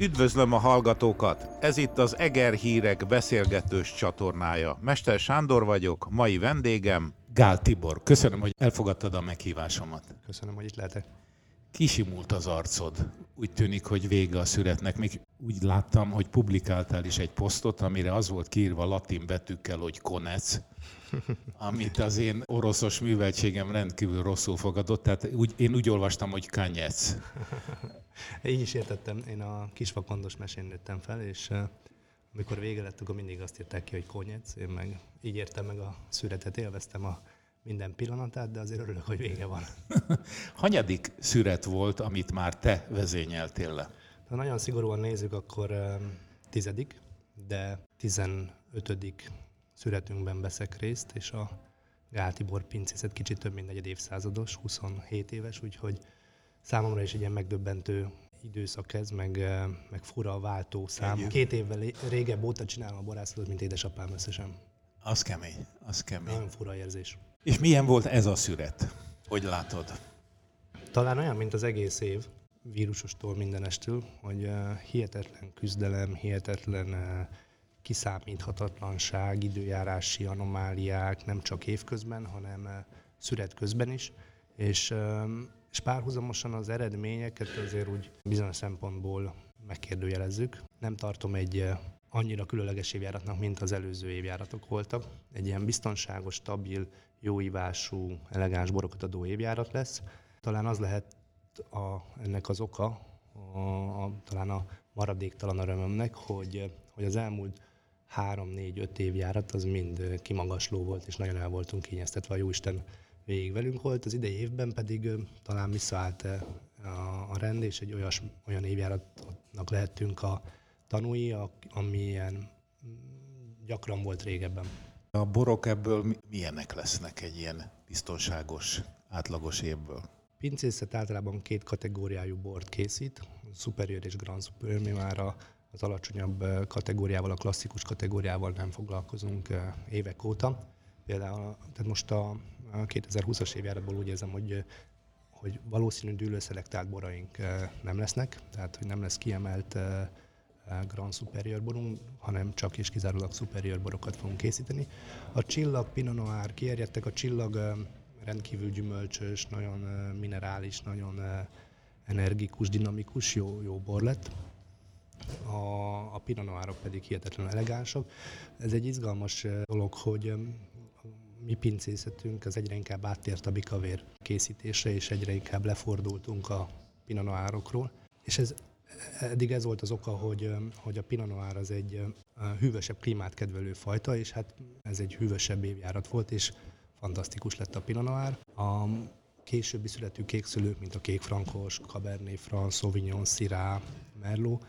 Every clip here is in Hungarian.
Üdvözlöm a hallgatókat! Ez itt az Eger Hírek beszélgetős csatornája. Mester Sándor vagyok, mai vendégem Gál Tibor. Köszönöm, hogy elfogadtad a meghívásomat. Köszönöm, hogy itt lehetek. Kisimult az arcod. Úgy tűnik, hogy vége a szüretnek. Még úgy láttam, hogy publikáltál is egy posztot, amire az volt kiírva latin betűkkel, hogy konec, amit az én oroszos műveltségem rendkívül rosszul fogadott. Tehát úgy, én úgy olvastam, hogy kanyec. Így is értettem. Én a kisvakondos mesén nőttem fel, és amikor vége lett, akkor mindig azt írták ki, hogy konyec. Én meg így értem meg a szüretet, élveztem a minden pillanatát, de azért örülök, hogy vége van. Hanyadik szüret volt, amit már te vezényeltél le? Ha nagyon szigorúan nézzük, akkor tizedik, de tizenötödik születünkben veszek részt, és a Gál Tibor pincészet kicsit több mint egy évszázados, 27 éves, úgyhogy számomra is egy ilyen megdöbbentő időszak ez, meg, meg fura a váltó szám. Két évvel régebb óta csinálom a borászatot, mint édesapám összesen. Az kemény, az kemény. Nagyon fura érzés. És milyen volt ez a szüret? Hogy látod? Talán olyan, mint az egész év, vírusostól mindenestől, hogy hihetetlen küzdelem, hihetetlen kiszámíthatatlanság, időjárási anomáliák, nem csak évközben, hanem eh, szüret közben is, és, és párhuzamosan az eredményeket azért úgy bizonyos szempontból megkérdőjelezzük. Nem tartom egy eh, annyira különleges évjáratnak, mint az előző évjáratok voltak. Egy ilyen biztonságos, stabil, jóívású, elegáns borokat adó évjárat lesz. Talán az lehet a, ennek az oka, a, a, talán a maradéktalan örömömnek, hogy, hogy az elmúlt három, négy, öt évjárat az mind kimagasló volt, és nagyon el voltunk kényeztetve, a Jóisten végig velünk volt. Az idei évben pedig talán visszaállt a, a rend, és egy olyas, olyan évjáratnak lehettünk a tanúi, amilyen mm, gyakran volt régebben. A borok ebből milyenek lesznek egy ilyen biztonságos, átlagos évből? Pincészet általában két kategóriájú bort készít, Superior és Grand Superior, mi már a az alacsonyabb kategóriával, a klasszikus kategóriával nem foglalkozunk évek óta. Például tehát most a 2020-as évjáratból úgy érzem, hogy hogy valószínű dűlőszelektált boraink nem lesznek, tehát hogy nem lesz kiemelt Grand Superior borunk, hanem csak és kizárólag Superior borokat fogunk készíteni. A csillag Pinot Noir kierjedtek, a csillag rendkívül gyümölcsös, nagyon minerális, nagyon energikus, dinamikus, jó, jó bor lett a, a Pinot Noirok pedig hihetetlenül elegánsak. Ez egy izgalmas eh, dolog, hogy mi pincészetünk az egyre inkább áttért a bikavér készítésre, és egyre inkább lefordultunk a Pinot Noirokról. És ez, eddig ez volt az oka, hogy, hogy a Pinot az egy hűvösebb klímát kedvelő fajta, és hát ez egy hűvösebb évjárat volt, és fantasztikus lett a Pinot. A későbbi születű kékszülők, mint a kék frankos, Cabernet Franc, Sauvignon, Syrah, Merlot,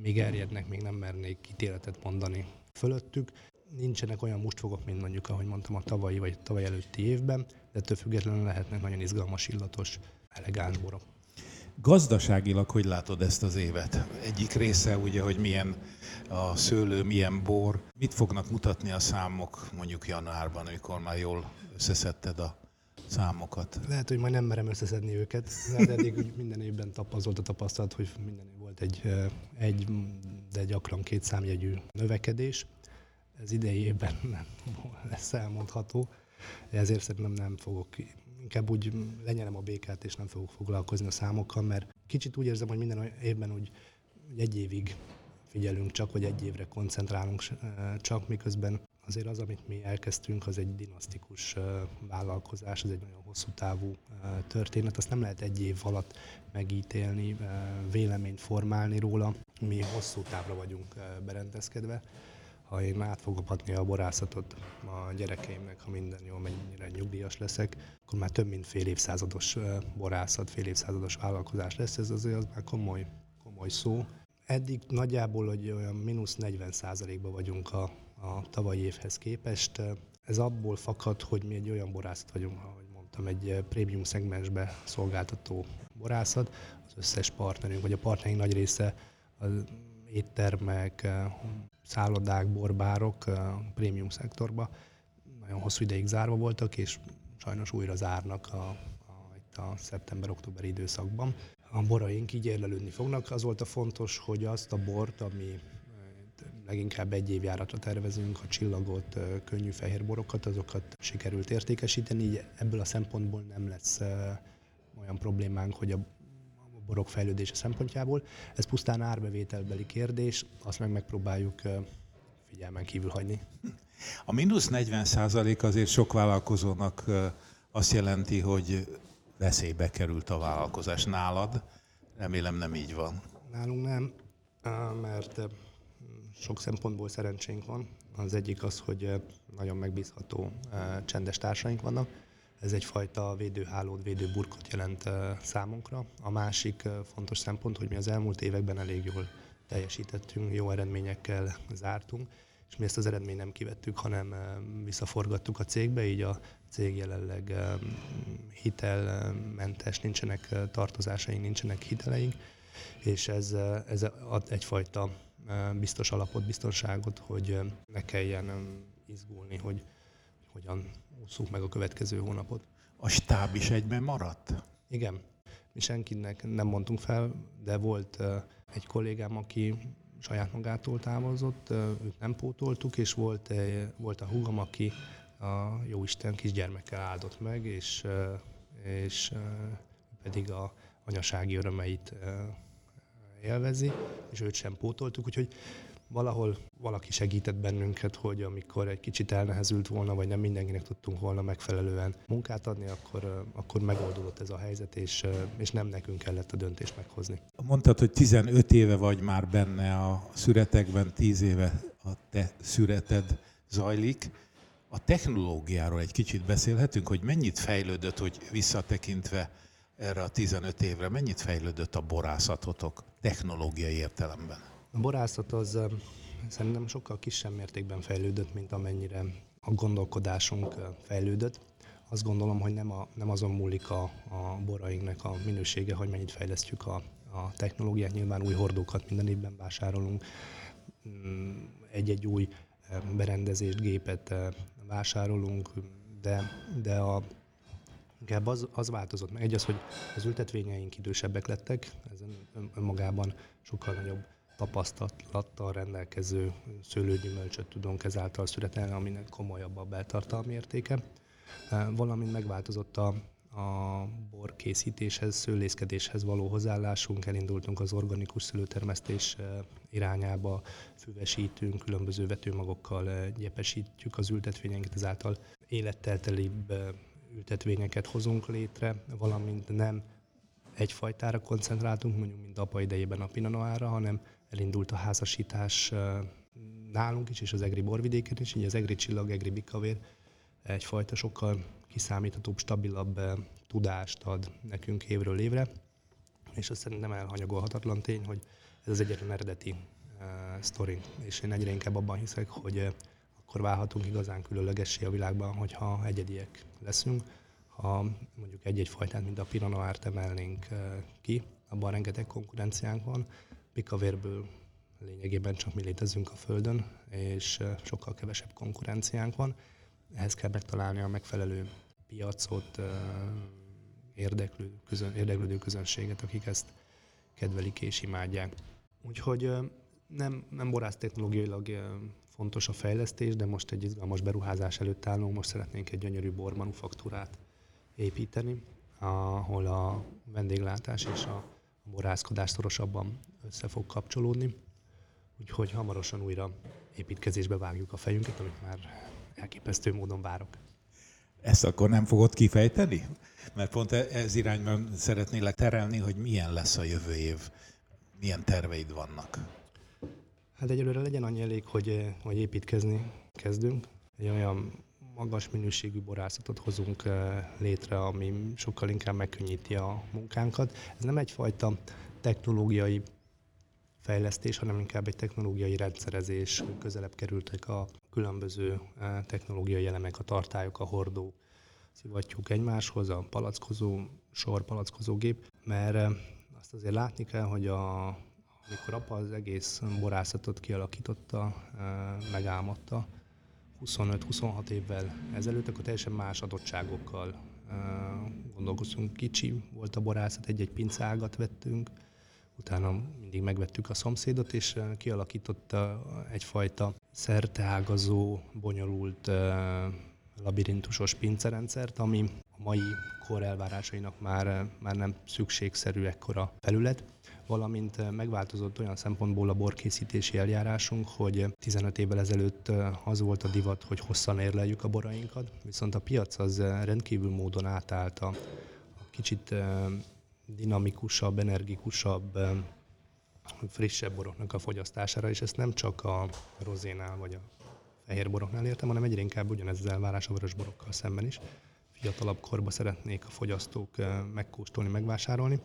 még erjednek, még nem mernék ítéletet mondani fölöttük. Nincsenek olyan mustfogok, mint mondjuk, ahogy mondtam, a tavalyi vagy tavaly előtti évben, de ettől függetlenül lehetnek nagyon izgalmas, illatos, elegáns borok. Gazdaságilag hogy látod ezt az évet? Egyik része ugye, hogy milyen a szőlő, milyen bor. Mit fognak mutatni a számok mondjuk januárban, amikor már jól összeszedted a számokat? Lehet, hogy majd nem merem összeszedni őket, de eddig minden évben tapasztalt a tapasztalat, hogy minden év volt egy, egy, de gyakran két számjegyű növekedés. Ez idei évben nem lesz elmondható, ezért szerintem nem fogok, inkább úgy lenyelem a békát, és nem fogok foglalkozni a számokkal, mert kicsit úgy érzem, hogy minden évben úgy egy évig figyelünk csak, vagy egy évre koncentrálunk csak, miközben azért az, amit mi elkezdtünk, az egy dinasztikus vállalkozás, ez egy nagyon hosszú távú történet, azt nem lehet egy év alatt megítélni, véleményt formálni róla. Mi hosszú távra vagyunk berendezkedve. Ha én át fogom adni a borászatot a gyerekeimnek, ha minden jól mennyire nyugdíjas leszek, akkor már több mint fél évszázados borászat, fél évszázados vállalkozás lesz, ez azért az már komoly, komoly szó. Eddig nagyjából hogy olyan mínusz 40 százalékban vagyunk a, a tavalyi évhez képest. Ez abból fakad, hogy mi egy olyan borászat vagyunk, ahogy mondtam, egy prémium szegmensbe szolgáltató borászat. Az összes partnerünk, vagy a partnerink nagy része az éttermek, szállodák, borbárok a prémium szektorba nagyon hosszú ideig zárva voltak, és sajnos újra zárnak a, a, itt a szeptember-október időszakban. a boraink így érlelődni fognak. Az volt a fontos, hogy azt a bort, ami leginkább egy évjáratra tervezünk, a csillagot, könnyű fehér borokat, azokat sikerült értékesíteni, így ebből a szempontból nem lesz olyan problémánk, hogy a borok fejlődése szempontjából. Ez pusztán árbevételbeli kérdés, azt meg megpróbáljuk figyelmen kívül hagyni. A mínusz 40 százalék azért sok vállalkozónak azt jelenti, hogy veszélybe került a vállalkozás. Nálad remélem nem így van. Nálunk nem, mert sok szempontból szerencsénk van. Az egyik az, hogy nagyon megbízható csendes társaink vannak. Ez egyfajta védőhálót, védőburkot jelent számunkra. A másik fontos szempont, hogy mi az elmúlt években elég jól teljesítettünk, jó eredményekkel zártunk, és mi ezt az eredményt nem kivettük, hanem visszaforgattuk a cégbe, így a cég jelenleg hitelmentes, nincsenek tartozásaink, nincsenek hiteleink, és ez, ez ad egyfajta biztos alapot, biztonságot, hogy ne kelljen izgulni, hogy hogyan úszunk meg a következő hónapot. A stáb is egyben maradt? Igen. Mi senkinek nem mondtunk fel, de volt egy kollégám, aki saját magától távozott, őt nem pótoltuk, és volt, volt a húgam, aki a jóisten kisgyermekkel áldott meg, és, és pedig a anyasági örömeit élvezi, és őt sem pótoltuk, úgyhogy valahol valaki segített bennünket, hogy amikor egy kicsit elnehezült volna, vagy nem mindenkinek tudtunk volna megfelelően munkát adni, akkor, akkor megoldódott ez a helyzet, és, és nem nekünk kellett a döntést meghozni. Mondtad, hogy 15 éve vagy már benne a szüretekben, 10 éve a te szüreted zajlik. A technológiáról egy kicsit beszélhetünk, hogy mennyit fejlődött, hogy visszatekintve erre a 15 évre, mennyit fejlődött a borászatotok technológiai értelemben? A borászat az szerintem sokkal kisebb mértékben fejlődött, mint amennyire a gondolkodásunk fejlődött. Azt gondolom, hogy nem, a, nem azon múlik a, a borainknak a minősége, hogy mennyit fejlesztjük a, a technológiát. Nyilván új hordókat minden évben vásárolunk, mm, egy-egy új berendezést, gépet vásárolunk, de, de a, inkább az, az változott meg. Egy az, hogy az ültetvényeink idősebbek lettek, ez önmagában sokkal nagyobb tapasztalattal rendelkező szőlőgyümölcsöt tudunk ezáltal születelni, aminek komolyabb a beltartalmi értéke. Valamint megváltozott a, a bor készítéshez, szőlészkedéshez való hozzáállásunk, elindultunk az organikus szőlőtermesztés irányába, füvesítünk, különböző vetőmagokkal gyepesítjük az ültetvényeinket, ezáltal életteltelibb ültetvényeket hozunk létre, valamint nem egyfajtára koncentráltunk, mondjuk mint apa idejében a Pinanoára, hanem elindult a házasítás nálunk is, és az Egri borvidéken is, így az Egri csillag, Egri bikavér egyfajta sokkal kiszámíthatóbb, stabilabb tudást ad nekünk évről évre, és azt szerintem elhanyagolhatatlan tény, hogy ez az egyetlen eredeti sztori, és én egyre inkább abban hiszek, hogy akkor válhatunk igazán különlegessé a világban, hogyha egyediek leszünk. Ha mondjuk egy-egy fajtát, mint a piranoárt emelnénk uh, ki, abban rengeteg konkurenciánk van, pikavérből lényegében csak mi létezünk a Földön, és sokkal kevesebb konkurenciánk van. Ehhez kell megtalálni a megfelelő piacot, érdeklő, közön, érdeklődő közönséget, akik ezt kedvelik és imádják. Úgyhogy nem, nem borász technológiailag fontos a fejlesztés, de most egy izgalmas beruházás előtt állunk, most szeretnénk egy gyönyörű bormanufaktúrát építeni, ahol a vendéglátás és a borászkodás szorosabban össze fog kapcsolódni. Úgyhogy hamarosan újra építkezésbe vágjuk a fejünket, amit már elképesztő módon várok. Ezt akkor nem fogod kifejteni? Mert pont e- ez irányban szeretnélek terelni, hogy milyen lesz a jövő év, milyen terveid vannak. Hát egyelőre legyen annyi elég, hogy, hogy építkezni kezdünk. Egy olyan magas minőségű borászatot hozunk eh, létre, ami sokkal inkább megkönnyíti a munkánkat. Ez nem egyfajta technológiai fejlesztés, hanem inkább egy technológiai rendszerezés. Közelebb kerültek a különböző eh, technológiai elemek, a tartályok, a hordó, szivattyúk egymáshoz, a palackozó, sor palackozó gép, mert eh, azt azért látni kell, hogy a, amikor apa az egész borászatot kialakította, megálmodta, 25-26 évvel ezelőtt, akkor teljesen más adottságokkal gondolkoztunk, kicsi volt a borászat, egy-egy pincágat vettünk, utána mindig megvettük a szomszédot, és kialakította egyfajta szerteágazó, bonyolult labirintusos pincerendszert, ami a mai kor elvárásainak már, már nem szükségszerű ekkora felület, valamint megváltozott olyan szempontból a borkészítési eljárásunk, hogy 15 évvel ezelőtt az volt a divat, hogy hosszan érleljük a borainkat, viszont a piac az rendkívül módon átállt a, kicsit dinamikusabb, energikusabb, frissebb boroknak a fogyasztására, és ezt nem csak a rozénál vagy a fehér boroknál értem, hanem egyre inkább ugyanez az elvárás a vörös borokkal szemben is. Fiatalabb korba szeretnék a fogyasztók megkóstolni, megvásárolni,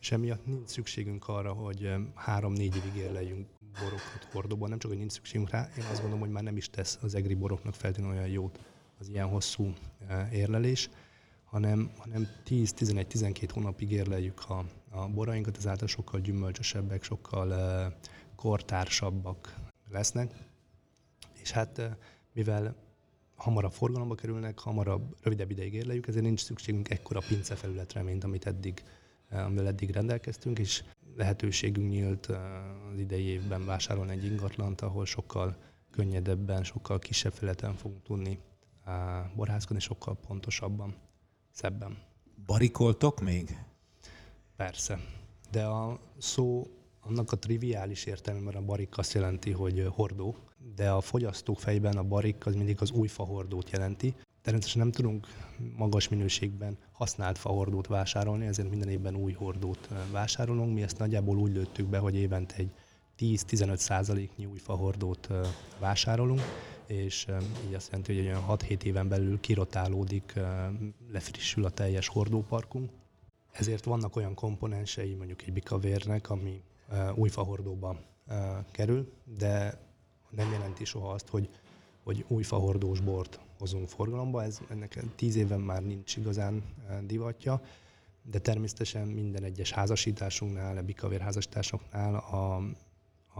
és emiatt nincs szükségünk arra, hogy három-négy évig érleljünk borokat hordóban. Nem csak, hogy nincs szükségünk rá, én azt gondolom, hogy már nem is tesz az egri boroknak feltétlenül olyan jót az ilyen hosszú érlelés, hanem, hanem 10-11-12 hónapig érleljük a, a borainkat, ezáltal sokkal gyümölcsösebbek, sokkal kortársabbak lesznek. És hát mivel hamarabb forgalomba kerülnek, hamarabb, rövidebb ideig érleljük, ezért nincs szükségünk ekkora pincefelületre, mint amit eddig, amivel eddig rendelkeztünk, és lehetőségünk nyílt az idei évben vásárolni egy ingatlant, ahol sokkal könnyedebben, sokkal kisebb felületen fogunk tudni borházkodni, sokkal pontosabban szebben. Barikoltok még? Persze. De a szó annak a triviális értelme, a barik azt jelenti, hogy hordó, de a fogyasztók fejben a barik az mindig az új fahordót jelenti. Természetesen nem tudunk magas minőségben használt fahordót vásárolni, ezért minden évben új hordót vásárolunk. Mi ezt nagyjából úgy lőttük be, hogy évente egy 10-15 százaléknyi új fahordót vásárolunk, és így azt jelenti, hogy egy olyan 6-7 éven belül kirotálódik, lefrissül a teljes hordóparkunk. Ezért vannak olyan komponensei mondjuk egy bikavérnek, ami új fahordóba kerül, de nem jelenti soha azt, hogy, hogy új fahordós bort hozunk forgalomba. Ez, ennek 10 éven már nincs igazán divatja, de természetesen minden egyes házasításunknál, a bikavér házasításoknál a,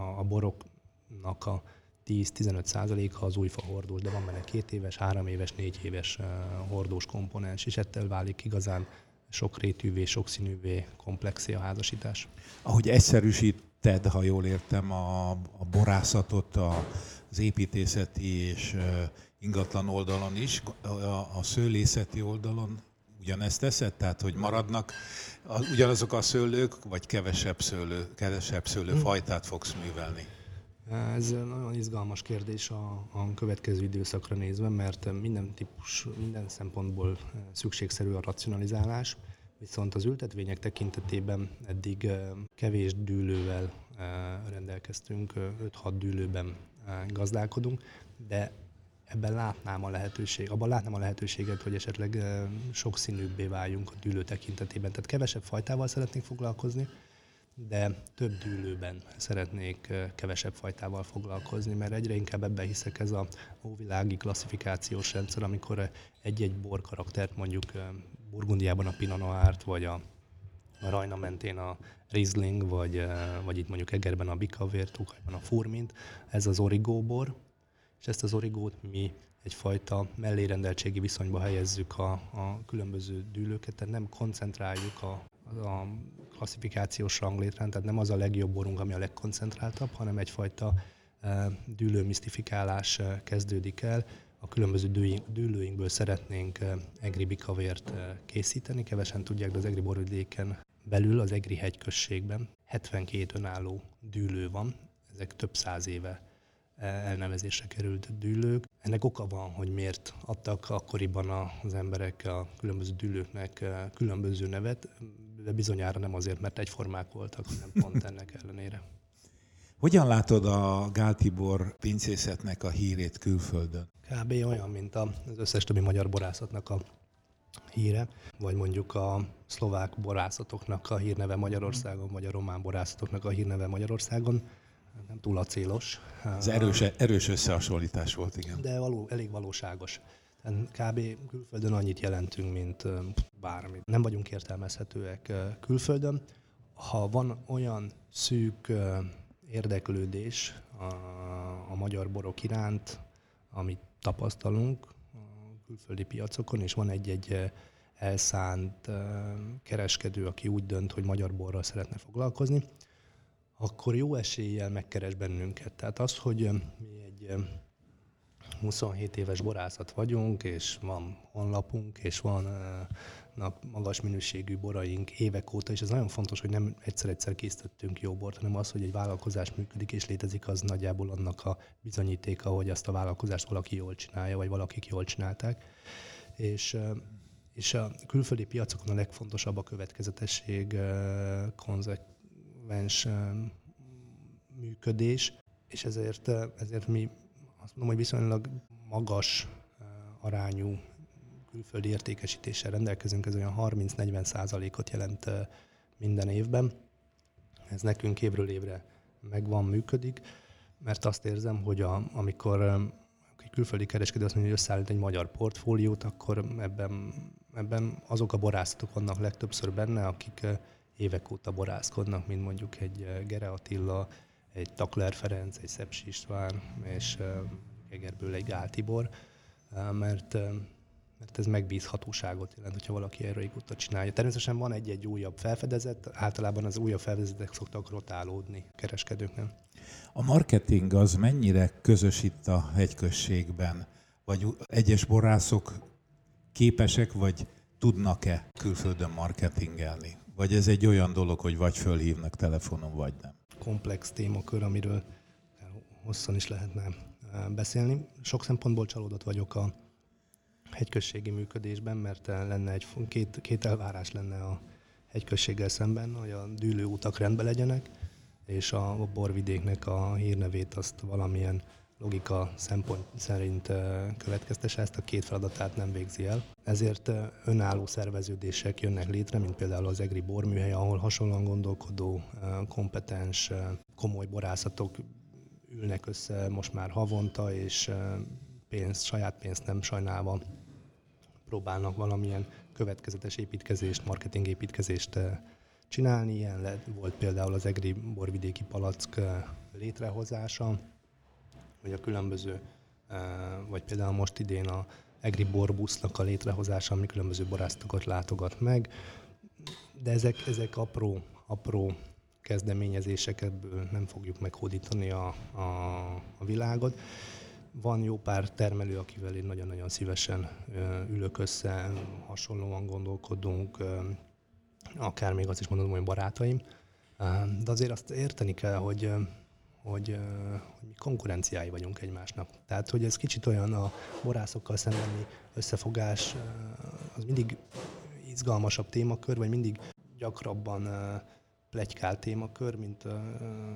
a, a boroknak a 10-15 százaléka az új fa hordós, de van benne két éves, három éves, négy éves hordós komponens, és ettől válik igazán sokrétűvé, sokszínűvé, komplexé a házasítás. Ahogy egyszerűsíted, ha jól értem, a, a borászatot, a, az építészeti és ingatlan oldalon is, a, a szőlészeti oldalon ugyanezt teszed? Tehát, hogy maradnak ugyanazok a szőlők, vagy kevesebb szőlő, kevesebb szőlőfajtát fogsz művelni? Ez nagyon izgalmas kérdés a, a következő időszakra nézve, mert minden típus, minden szempontból szükségszerű a racionalizálás, viszont az ültetvények tekintetében eddig kevés dűlővel rendelkeztünk, 5-6 dűlőben gazdálkodunk, de ebben látnám a lehetőség, abban látnám a lehetőséget, hogy esetleg sokszínűbbé váljunk a dűlő tekintetében. Tehát kevesebb fajtával szeretnénk foglalkozni, de több dűlőben szeretnék kevesebb fajtával foglalkozni, mert egyre inkább ebben hiszek ez a óvilági klasszifikációs rendszer, amikor egy-egy bor karaktert mondjuk Burgundiában a Pinot Noirt, vagy a, Rajna mentén a Riesling, vagy, vagy itt mondjuk Egerben a Bikavér, Tukajban a Furmint, ez az origóbor, és ezt az origót mi egyfajta mellérendeltségi viszonyba helyezzük a, a különböző dűlőket, tehát nem koncentráljuk a, a klasszifikációs ranglétrán, tehát nem az a legjobb borunk, ami a legkoncentráltabb, hanem egyfajta e, dűlő misztifikálás e, kezdődik el. A különböző dűlőinkből szeretnénk e, egri bikavért készíteni, kevesen tudják, de az egri borvidéken belül, az egri hegyközségben 72 önálló dűlő van, ezek több száz éve elnevezésre került dűlők. Ennek oka van, hogy miért adtak akkoriban az emberek a különböző dűlőknek különböző nevet, de bizonyára nem azért, mert egyformák voltak, hanem pont ennek ellenére. Hogyan látod a Gáltibor pincészetnek a hírét külföldön? Kb. olyan, mint az összes többi magyar borászatnak a híre, vagy mondjuk a szlovák borászatoknak a hírneve Magyarországon, vagy a román borászatoknak a hírneve Magyarországon. Nem túl acélos. Ez erős, erős összehasonlítás volt, igen. De való, elég valóságos. Kb. külföldön annyit jelentünk, mint bármi. Nem vagyunk értelmezhetőek külföldön. Ha van olyan szűk érdeklődés a, a magyar borok iránt, amit tapasztalunk a külföldi piacokon, és van egy-egy elszánt ö, kereskedő, aki úgy dönt, hogy magyar borral szeretne foglalkozni, akkor jó eséllyel megkeres bennünket. Tehát az, hogy ö, mi egy 27 éves borászat vagyunk, és van honlapunk, és van magas minőségű boraink évek óta, és ez nagyon fontos, hogy nem egyszer-egyszer készítettünk jó bort, hanem az, hogy egy vállalkozás működik és létezik, az nagyjából annak a bizonyítéka, hogy azt a vállalkozást valaki jól csinálja, vagy valakik jól csinálták. És, és a külföldi piacokon a legfontosabb a következetesség, konzekvens működés, és ezért, ezért mi azt mondom, hogy viszonylag magas arányú külföldi értékesítéssel rendelkezünk, ez olyan 30-40 százalékot jelent minden évben. Ez nekünk évről évre megvan, működik, mert azt érzem, hogy a, amikor egy külföldi kereskedő azt mondja, hogy összeállít egy magyar portfóliót, akkor ebben, ebben azok a borászatok vannak legtöbbször benne, akik évek óta borászkodnak, mint mondjuk egy Gere Attila, egy Takler Ferenc, egy Szepsi István, és Egerből egy Gál Tibor, mert, mert ez megbízhatóságot jelent, hogyha valaki erre régóta csinálja. Természetesen van egy-egy újabb felfedezet, általában az újabb felfedezetek szoktak rotálódni kereskedőknél. A marketing az mennyire közös itt a hegyközségben? Vagy egyes borászok képesek, vagy tudnak-e külföldön marketingelni? Vagy ez egy olyan dolog, hogy vagy fölhívnak telefonon, vagy nem? Komplex témakör, amiről hosszan is lehetne beszélni. Sok szempontból csalódott vagyok a hegyközségi működésben, mert lenne egy, két, két elvárás lenne a hegyközséggel szemben, hogy a dűlő utak rendben legyenek, és a borvidéknek a hírnevét azt valamilyen logika szempont szerint következtesse, ezt a két feladatát nem végzi el. Ezért önálló szerveződések jönnek létre, mint például az EGRI borműhely, ahol hasonlóan gondolkodó, kompetens, komoly borászatok ülnek össze most már havonta, és pénzt, saját pénzt nem sajnálva próbálnak valamilyen következetes építkezést, marketing építkezést csinálni. Ilyen lett, volt például az EGRI borvidéki palack létrehozása, vagy a különböző, vagy például most idén a Egri Borbusznak a létrehozása, ami különböző borászatokat látogat meg, de ezek, ezek apró, apró kezdeményezések, ebből nem fogjuk meghódítani a, a, a világot. Van jó pár termelő, akivel én nagyon-nagyon szívesen ülök össze, hasonlóan gondolkodunk, akár még azt is mondom, hogy barátaim. De azért azt érteni kell, hogy hogy, hogy mi konkurenciái vagyunk egymásnak. Tehát, hogy ez kicsit olyan a borászokkal szembeni összefogás, az mindig izgalmasabb témakör, vagy mindig gyakrabban plegykál témakör, mint,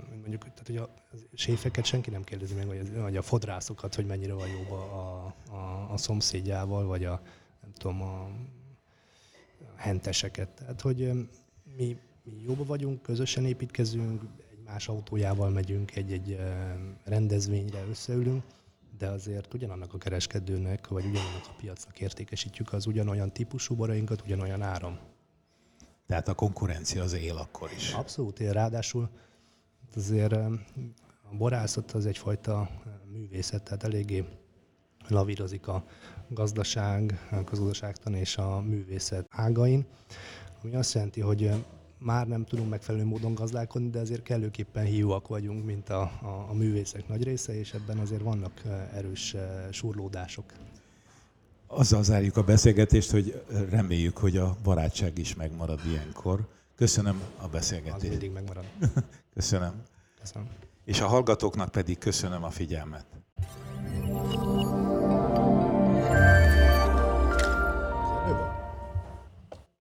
mint mondjuk, tehát hogy a séfeket senki nem kérdezi meg, vagy, vagy a fodrászokat, hogy mennyire van jóba a, a, a szomszédjával, vagy a, nem tudom, a henteseket. Tehát, hogy mi, mi jóba vagyunk, közösen építkezünk, más autójával megyünk egy-egy rendezvényre, összeülünk, de azért ugyanannak a kereskedőnek, vagy ugyanannak a piacnak értékesítjük az ugyanolyan típusú borainkat, ugyanolyan áram. Tehát a konkurencia az él akkor is. Abszolút él, ráadásul azért a borászat az egyfajta művészet, tehát eléggé lavírozik a gazdaság, a közgazdaságtan és a művészet ágain, ami azt jelenti, hogy már nem tudunk megfelelő módon gazdálkodni, de azért kellőképpen hiúak vagyunk, mint a, a, a művészek nagy része, és ebben azért vannak erős surlódások. Azzal zárjuk a beszélgetést, hogy reméljük, hogy a barátság is megmarad ilyenkor. Köszönöm a beszélgetést. Az mindig megmarad. köszönöm. Köszönöm. És a hallgatóknak pedig köszönöm a figyelmet.